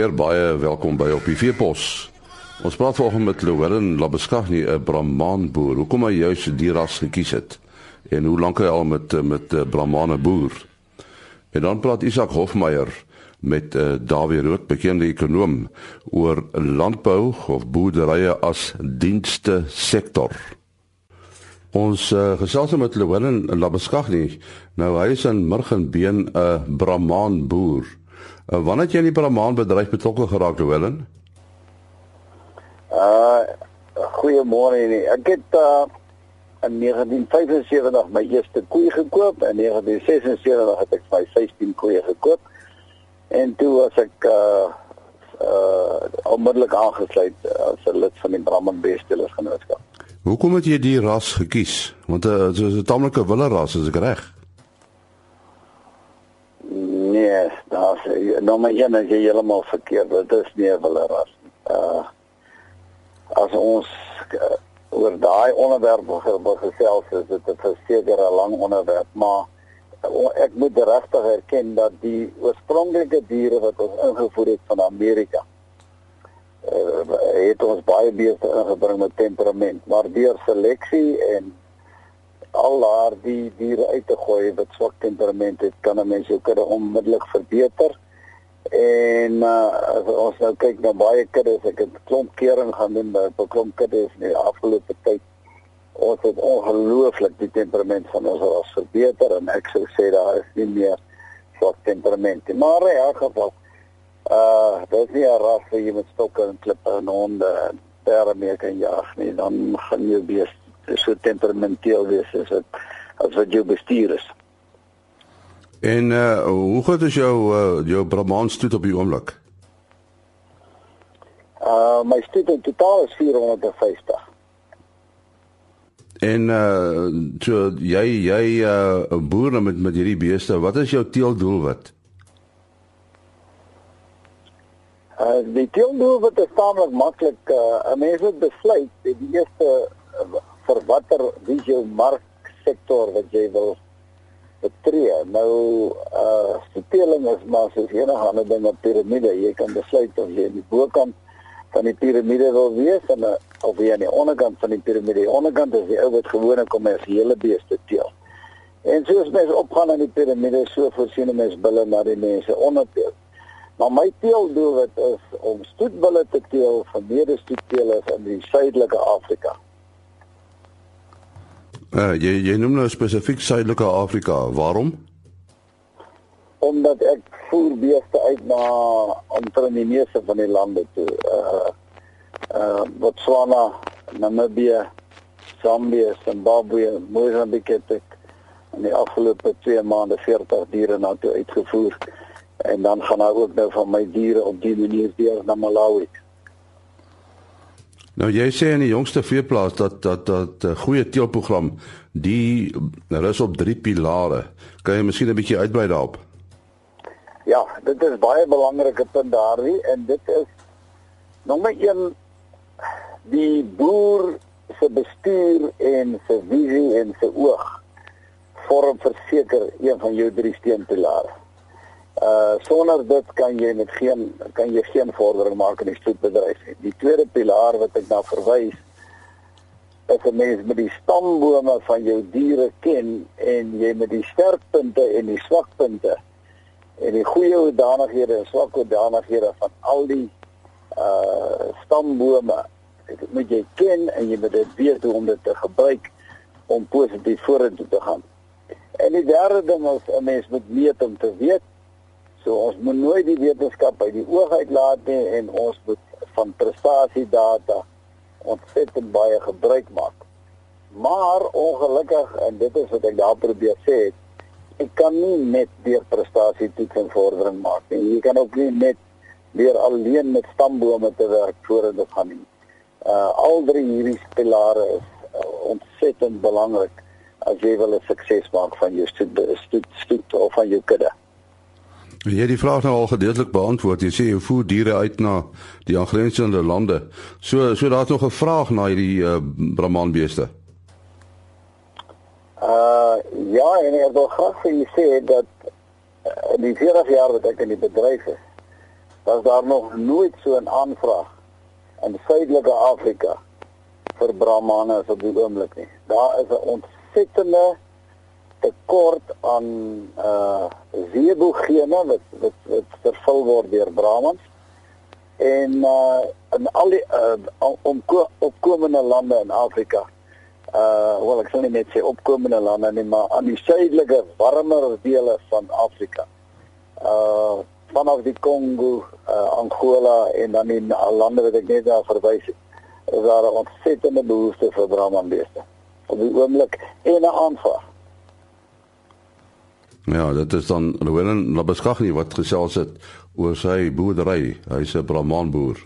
weer baie welkom by op die Veepos. Ons praat vanoggend met Llewellyn Labeskagni, 'n Brahman boer. Hoekom hy juis die ras gekies het en hoe lank hy al met met Brahmane boer. En dan praat Isak Hofmeyer met uh, Dawie Rood, bekende ekonom, oor landbou of boerderye as dienste sektor. Ons uh, gesels met Llewellyn Labeskagni. Nou hy is in Murgenbeen 'n uh, Brahman boer. Uh, wanneer het jy in die Brahman bedryf betrokke geraak, Llewellyn? Uh goeiemôre nie. Ek het uh in 1975 my eerste koei gekoop en in 1976 het ek my 16 koeie gekoop. En toe was ek uh uh onmiddellik aangesluit as 'n lid van die Brahman Beestelers Genootskap. Hoekom het jy die ras gekies? Want uh, dit is 'n tamelike wille ras, is ek reg? Nee, maar een as jy heeltemal verkeerd. Dit is nie 'n wille ras nie. Uh as ons uh, oor daai onderwerp wil gesels, is dit 'n versekerde lang onderwerp, maar uh, ek moet regtig erken dat die oorspronklike diere wat ons ingevoer het van Amerika uh, het ons baie beeste ingebring met temperament, maar deur seleksie en al daar die diere uit te gooi wat swak temperament het, kan 'n mens jou kudde onmiddellik verbeter. En uh, ons nou kyk na baie kuddes, ek het klomp kering gaan doen by 'n klomp kuddes in die afgelope tyd. Ons het ongelooflik die temperament van ons ras verbeter en ek sou sê daar is nie meer swak temperament nie. Maar in elk geval uh dit is nie 'n ras wat jy met stokke en klippe en honde daar mee kan jag nie dan gaan jy bees so temperamenteel wees as dit as wat jou bestuur is. En uh hoe goed is jou uh, jou Brahman stoet op die oomblik? Uh my stoet in totaal is 450. En uh so jy jy uh boer met met hierdie beeste, wat is jou teeldoelwit? Uh die teeldoel wat is taamlik maklik. Uh 'n mens moet besluit die eerste uh, vir watter wie jou marksektor wat jy wil betree. Nou uh steeling is maar so enige ander ding op piramide. Jy kan besluit of jy in die bokant van die piramide wil wees en uh, of jy aan die onderkant van die piramide. Die onderkant is die ou wat gewoonlik kom as hele beeste teel. En soos mense opgaan aan die piramide, so voorsien mense bulle na die mense onderteel. Maar my teeldoel wat is om stoetbulle te teel van medestoetteelers in die suidelike Afrika. Uh, jy jy noem nou spesifiek suidelike Afrika. Waarom? Omdat ek voer beeste uit na omtrent die meeste van die lande toe. Uh uh Botswana, Namibië, Zambië, Zimbabwe, Mozambique het ek in die afgelope 2 maande 40 diere na toe uitgevoer en dan gaan daar ook nou van my diere op die manier deur na Malawi. Nou jy sê in die jongste veeplaas dat dat dat 'n goeie teelprogram die rus op drie pilare. Kan jy miskien 'n bietjie uitbrei daarop? Ja, dit is baie belangrike punt daardie en dit is nommer 1 die boer se bestuur en se visie en se oog vorm verseker een van jou drie steunpilare. Uh sonder dit kan jy met geen kan jy geen vordering maak in die stoetbedryf nie. Die tweede pilaar wat ek nou verwys is 'n mens met die stambome van jou diere ken en jy met die sterkpunte en die swakpunte en die goeie hoedanighede en swak hoedanighede van al die uh stambome moet jy ken en jy moet dit weet hoe om dit te gebruik om positief vorentoe te gaan. En die derde ding is 'n mens moet weet om te weet So ons moet nooit die wetenskap uit die oog uitlaat nie en ons moet van prestasiedata ontsettend baie gebruik maak. Maar ongelukkig en dit is wat ek daar probeer sê, ek kan nie net deur prestasie toets en vordering maak nie. Jy kan ook nie net deur alleen met stambome te werk vorentoe gaan nie. Uh al drie hierdie pilare is uh, ontsettend belangrik as jy wil 'n sukses maak van jou stoet, stoet of van jou kudde. Jy het die vraag nou al gedeeltelik beantwoord. Jy sê jy voer diere uit na die aangrensende lande. So so daar's nog 'n vraag na hierdie uh, Brahman beeste. Uh ja, en ek wil graag vir julle sê dat uh, die 40 jaar wat ek in die bedryf is, dat daar nog nooit so 'n aanvraag in Suidelike Afrika vir Brahmane as op die oomblik nie. Daar is 'n ontsettende tekort aan uh zeebogene wat wat, wat vervul word deur Brahmans en uh in al die uh, om opkomende lande in Afrika. Uh wel ek sal nie net sê opkomende lande nie, maar aan die suidelike warmer dele van Afrika. Uh vanaf die Kongo, uh, Angola en dan die lande wat ek net daar verwys het, is daar 'n ontsettende behoefte vir brahmanbeeste. Op die oomblik en 'n aanvraag. Ja, dit is dan Louwen Labeskagni wat gesels het oor sy boerdery. Hy's 'n brahmanboer.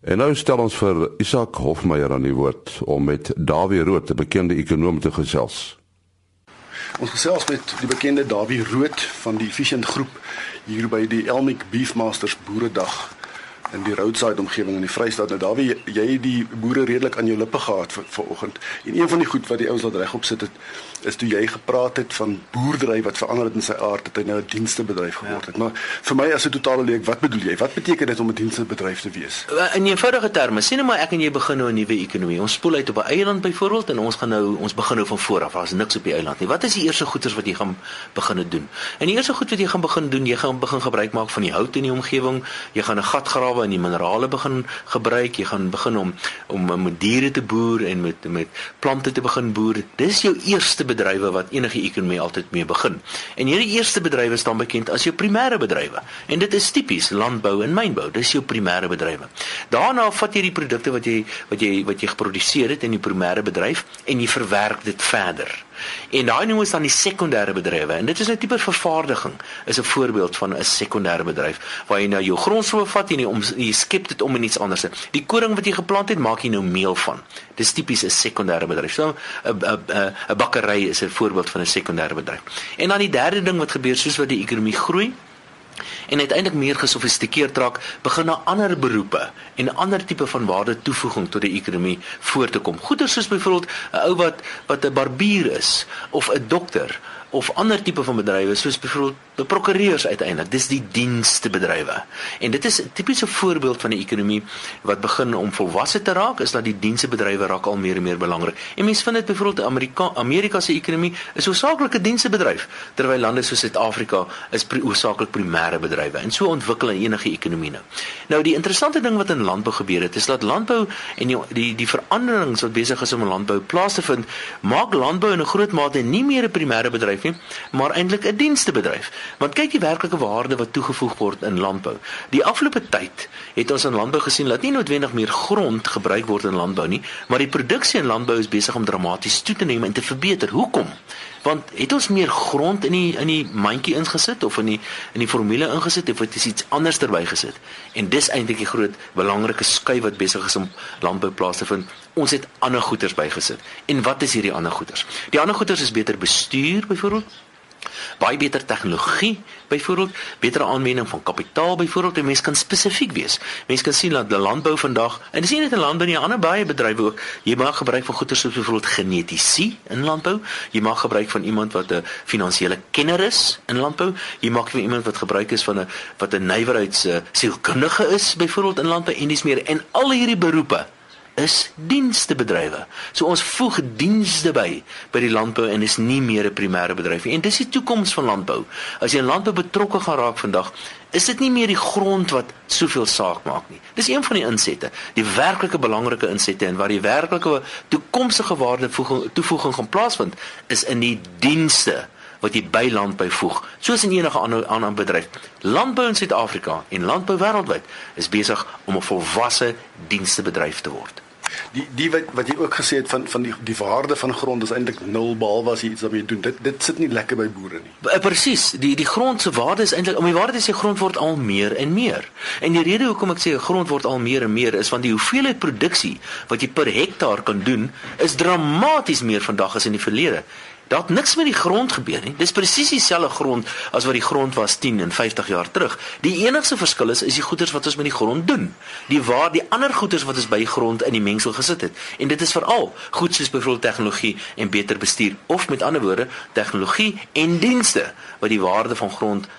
En nou stel ons vir Isak Hofmeyer aan die woord om met Dawie Rood, 'n bekende ekonom te gesels. Ons gesels met die bekende Dawie Rood van die Efficient Groep hier by die Elmik Beefmasters Boeredag in die roadside omgewing in die Vrystaat. Nou daar wie jy die boere redelik aan jou lippe gehad vir vanoggend. En een van die goed wat die ouens laat regop sit het is toe jy gepraat het van boerdery wat verander het in sy aard dat hy nou 'n dienstebedryf geword het. Ja. Maar vir my as 'n totale leek, wat bedoel jy? Wat beteken dit om 'n dienstebedryf te wees? In eenvoudige terme, sien nou maar ek en jy begin nou 'n nuwe ekonomie. Ons spoel uit op 'n eiland byvoorbeeld en ons gaan nou ons begin nou van voor af. Daar's niks op die eiland nie. Wat is die eerste goeders wat jy gaan begin doen? En die eerste goed wat jy gaan begin doen, jy gaan begin gebruik maak van die hout in die omgewing. Jy gaan 'n gat grawe en die minerale begin gebruik. Jy gaan begin om om met diere te boer en met met plante te begin boer. Dis jou eerste bedrywe wat enige ekonomie altyd mee begin. En hierdie eerste bedrywe staan bekend as jou primêre bedrywe. En dit is tipies landbou en mynbou. Dis jou primêre bedrywe. Daarna vat jy die produkte wat jy wat jy wat jy geproduseer het in die primêre bedryf en jy verwerk dit verder. En daai noem ons dan die sekondêre bedrywe. En dit is 'n tipe vervaardiging. Is 'n voorbeeld van 'n sekondêre bedryf waar jy nou jou grondstowwe vat en jy om jy skep dit om in iets anders. Die koring wat jy geplant het, maak jy nou meel van. Dis tipies 'n sekondêre bedryf. So 'n 'n 'n bakkery is 'n voorbeeld van 'n sekondêre bedryf. En dan die derde ding wat gebeur soos wat die ekonomie groei, en uiteindelik meer gesofistikeerd raak, begin 'n ander beroepe en ander tipe van waarde toevoeging tot die ekonomie voor te kom. Goeder soos byvoorbeeld 'n ou wat wat 'n barbier is of 'n dokter of ander tipe van bedrywe soos byvoorbeeld die prokureurs uiteindelik. Dis die dienste bedrywe en dit is 'n tipiese voorbeeld van 'n ekonomie wat begin om volwasse te raak is dat die dienste bedrywe raak al meer en meer belangrik. En mense vind dit byvoorbeeld Amerika Amerika se ekonomie is hoofsaaklik 'n dienste bedryf terwyl lande soos Suid-Afrika is hoofsaaklik primêre bedrywe. En so ontwikkel enige ekonomie nou. Nou die interessante ding wat in landbou gebeur het is dat landbou en die die, die veranderings wat besig is om landbou plaas te vind maak landbou in 'n groot mate nie meer 'n primêre bedryf nie, maar eintlik 'n dienstebedryf. Want kyk die werklike waarde wat toegevoeg word in landbou. Die afgelope tyd het ons in landbou gesien dat nie noodwendig meer grond gebruik word in landbou nie, maar die produksie in landbou is besig om dramaties toe te neem en te verbeter. Hoekom? Want het ons meer grond in die in die mandjie ingesit of in die in die formule ingesit of het ons iets anders terby gesit? En dis eintlik die groot belangrike skuif wat besig is om landbou plaas te vind. Ons het ander goederes bygesit. En wat is hierdie ander goederes? Die ander goederes is beter bestuur byvoorbeeld baie beter tegnologie byvoorbeeld beter aanwending van kapitaal byvoorbeeld en mense kan spesifiek wees. Mense kan sien dat die landbou vandag en dis nie net in landbou nie ander baie bedrywe ook jy maak gebruik van goeie soos byvoorbeeld genetiese in landbou jy maak gebruik van iemand wat 'n finansiële kenner is in landbou jy maak van iemand wat gebruik is van 'n wat 'n nywerheids sielkundige is byvoorbeeld in landbou en dis meer. En al hierdie beroepe is dienstebedrywe. So ons voeg dienste by by die landbou en is nie meer 'n primêre bedryf nie. En dis die toekoms van landbou. As jy in landbou betrokke gaan raak vandag, is dit nie meer die grond wat soveel saak maak nie. Dis een van die insette, die werklike belangrike insette en waar die werklike toekomstige waardevoeging toevoeging gaan plaasvind, is in die dienste wat jy by landbou voeg, soos in enige ander ander bedryf. Landbou in Suid-Afrika en landbou wêreldwyd is besig om 'n volwasse dienstebedryf te word die die wat wat jy ook gesê het van van die die waarde van grond is eintlik nul behalwe as jy iets daarmee doen. Dit dit sit nie lekker by boere nie. Eh, presies. Die die grond se waarde is eintlik om die waarde sê grond word al meer en meer. En die rede hoekom ek sê grond word al meer en meer is want die hoeveelheid produksie wat jy per hektaar kan doen is dramaties meer vandag as in die verlede. Daar het niks met die grond gebeur nie. Dis presies dieselfde grond as wat die grond was 10 en 50 jaar terug. Die enigste verskil is is die goeders wat ons met die grond doen. Die waar die ander goeders wat ons by die grond in die mengsel gesit het. En dit is veral goed soos byvoorbeeld tegnologie en beter bestuur of met ander woorde tegnologie en dienste wat die waarde van grond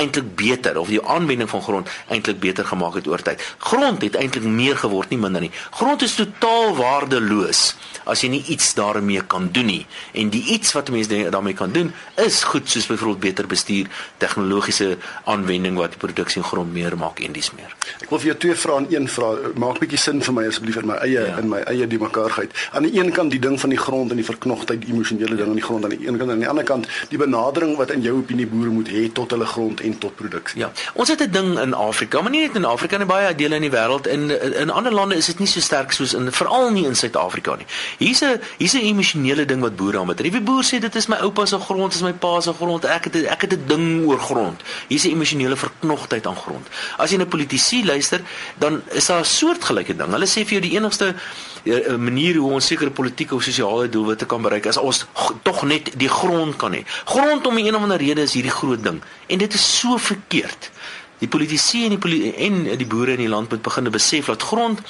eintlik beter of die aanwending van grond eintlik beter gemaak het oor tyd. Grond het eintlik meer geword, nie minder nie. Grond is totaal waardeloos as jy nie iets daarmee kan doen nie. En die iets wat mense daarmee kan doen is goed soos byvoorbeeld beter bestuur, tegnologiese aanwending wat die produksie grond meer maak en dis meer. Ek wil vir jou twee vrae en een vraag maak bietjie sin vir my asseblief in my eie ja. in my eie die mekaarheid. Aan die een kant die ding van die grond en die verknogtheid, die emosionele ding aan die grond aan die een kant en aan die ander kant die benadering wat in jou opinie boere moet hê tot hulle grond en tot produksie. Ja. Ons het 'n ding in Afrika, maar nie net in Afrika nie, baie dele in die wêreld en in, in ander lande is dit nie so sterk soos in veral nie in Suid-Afrika nie. Hier's 'n hier's 'n emosionele ding wat boere aan betref. Die boer sê dit is my oupa se grond, is my pa se grond. Ek het ek het 'n ding oor grond. Hier's 'n emosionele verknogtheid aan grond. As jy 'n politisie luister, dan is daar 'n soortgelyke ding. Hulle sê vir jou die enigste uh, manier hoe ons sekere politieke of sosiale doelwitte kan bereik is ons tog net die grond kan hê. Grond om 'n een of ander rede is hierdie groot ding en dit is so verkeerd. Die politici en die poli en die boere in die land moet begin besef dat grond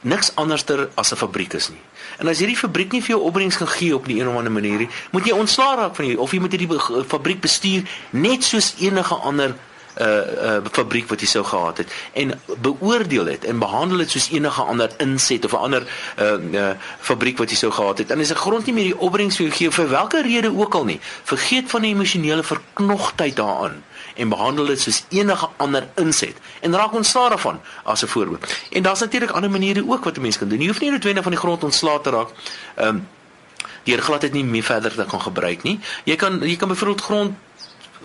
niks anderster as 'n fabriek is nie. En as hierdie fabriek nie vir jou opbrengs kan gee op die een of ander manier nie, moet jy ontslaa raak van hierdie of jy moet hierdie fabriek bestuur net soos enige ander 'n uh, uh, fabriek wat jy sou gehad het en beoordeel het en behandel dit soos enige ander inset of 'n ander uh, uh, fabriek wat jy sou gehad het. En as 'n grond nie meer die opbrengs vir jou gee vir watter rede ook al nie, vergeet van die emosionele verknogtheid daaraan en behandel dit soos enige ander inset en raak ontslae daarvan as 'n voorbeeld. En daar's natuurlik ander maniere ook wat 'n mens kan doen. Jy hoef nie noodwendig van die grond ontslae te raak. Ehm um, deur gladheid nie meer verder te kan gebruik nie. Jy kan jy kan byvoorbeeld grond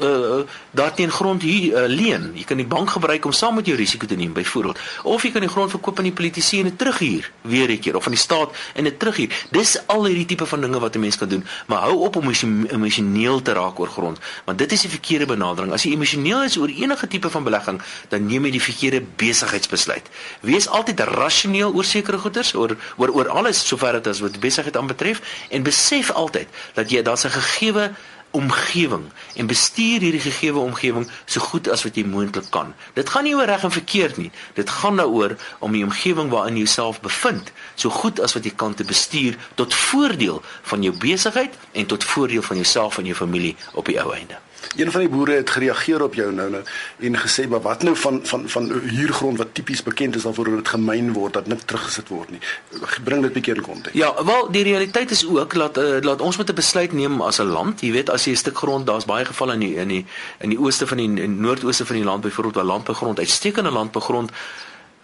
uh daarteen grond hier uh, leen. Jy kan die bank gebruik om saam met jou risiko te neem byvoorbeeld. Of jy kan die grond verkoop aan die politici en dit terughuur weer 'n keer of aan die staat en dit terughuur. Dis al hierdie tipe van dinge wat 'n mens kan doen, maar hou op om emosioneel te raak oor grond, want dit is die verkeerde benadering. As jy emosioneel is oor enige tipe van belegging, dan neem jy die verkeerde besigheidsbesluit. Wees altyd rasioneel oor sekere goederes, oor oor oor alles sover dit as wat besigheid aanbetref en besef altyd dat jy daar's 'n gegeewe omgewing en bestuur hierdie gegeewe omgewing so goed as wat jy moontlik kan. Dit gaan nie oor reg en verkeerd nie. Dit gaan daaroor om die omgewing waarin jy jouself bevind so goed as wat jy kan te bestuur tot voordeel van jou besigheid en tot voordeel van jouself en jou familie op die ou einde. Een van die boere het gereageer op jou nou nou en gesê maar wat nou van van van huurgrond wat tipies bekend is daarvoor dat dit gemyn word dat niks teruggesit word nie. Bring dit 'n bietjie in konteks. Ja, wel die realiteit is ook dat uh, laat ons met 'n besluit neem as 'n land. Jy weet as jy 'n stuk grond, daar's baie gevalle in die in die in die ooste van die noordooste van die land byvoorbeeld waar landbougrond uitstekende landbougrond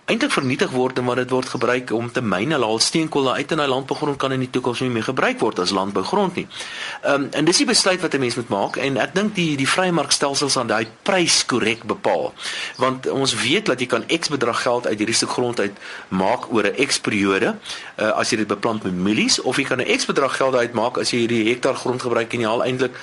eintlik vernietig word en wat dit word gebruik om te myn hulle al steenkool daar uit in daai landbougrond kan in die toekoms nie meer gebruik word as landbougrond nie. Ehm um, en dis die besluit wat 'n mens moet maak en ek dink die die vrye markstelsels aan daai prys korrek bepaal. Want ons weet dat jy kan X bedrag geld uit hierdie stuk grond uit maak oor 'n X periode uh, as jy dit beplant met mielies of jy kan 'n X bedrag geld uitmaak as jy hierdie hektaar grond gebruik en jy haal eintlik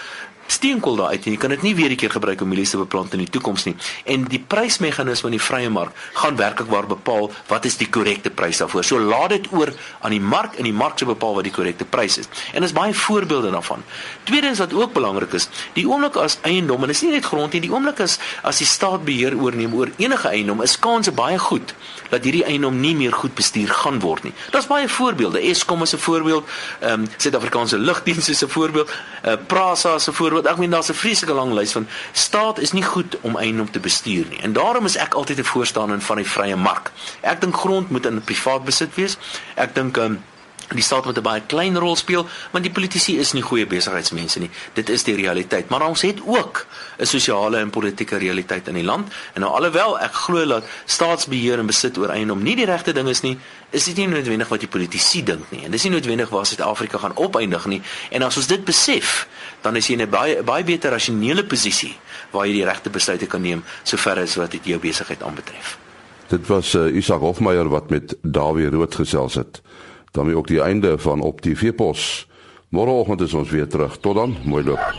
steenkool daar uit en jy kan dit nie weer 'n keer gebruik om mielies te beplant in die toekoms nie. En die prysmeganisme in die vrye mark gaan werklik waar bepaal wat is die korrekte prys daarvoor. So laat dit oor aan die mark en die mark se bepaal wat die korrekte prys is. En daar's baie voorbeelde daarvan. Tweedens wat ook belangrik is, die oomblik as eiendom en dit is nie net grond nie, die oomblik as as die staat beheer oorneem oor enige eiendom, is kanse baie goed dat hierdie eiendom nie meer goed bestuur gaan word nie. Daar's baie voorbeelde. Eskom is 'n voorbeeld, ehm um, Suid-Afrikaanse Lugdiens is 'n voorbeeld, uh, Prasa is 'n voorbeeld. Ek meen daar's 'n vreeslike lang lys van staat is nie goed om eiendom te bestuur nie. En daarom is ek altyd 'n voorstander van die vrye mark. Ek dink grond moet in privaat besit wees. Ek dink um, die staat moet 'n baie klein rol speel want die politici is nie goeie besigheidsmense nie. Dit is die realiteit. Maar ons het ook 'n sosiale en politieke realiteit in die land. En nou alhoewel ek glo dat staatsbeheer en besit oor eiendom nie die regte ding is nie is dit nie noodwendig wat die politici dink nie. En dis nie noodwendig waar Suid-Afrika gaan opeindig nie. En as ons dit besef dan is jy in 'n baie baie beter rasionele posisie waar jy die regte besluite kan neem sover as wat dit jou besigheid aanbetref. Dit was uh, Isak Hofmeyer wat met Dawie Rood gesels het daarmee ook die einde van op die veepos. Môreoggend is ons weer terug. Tot dan, mooi loop.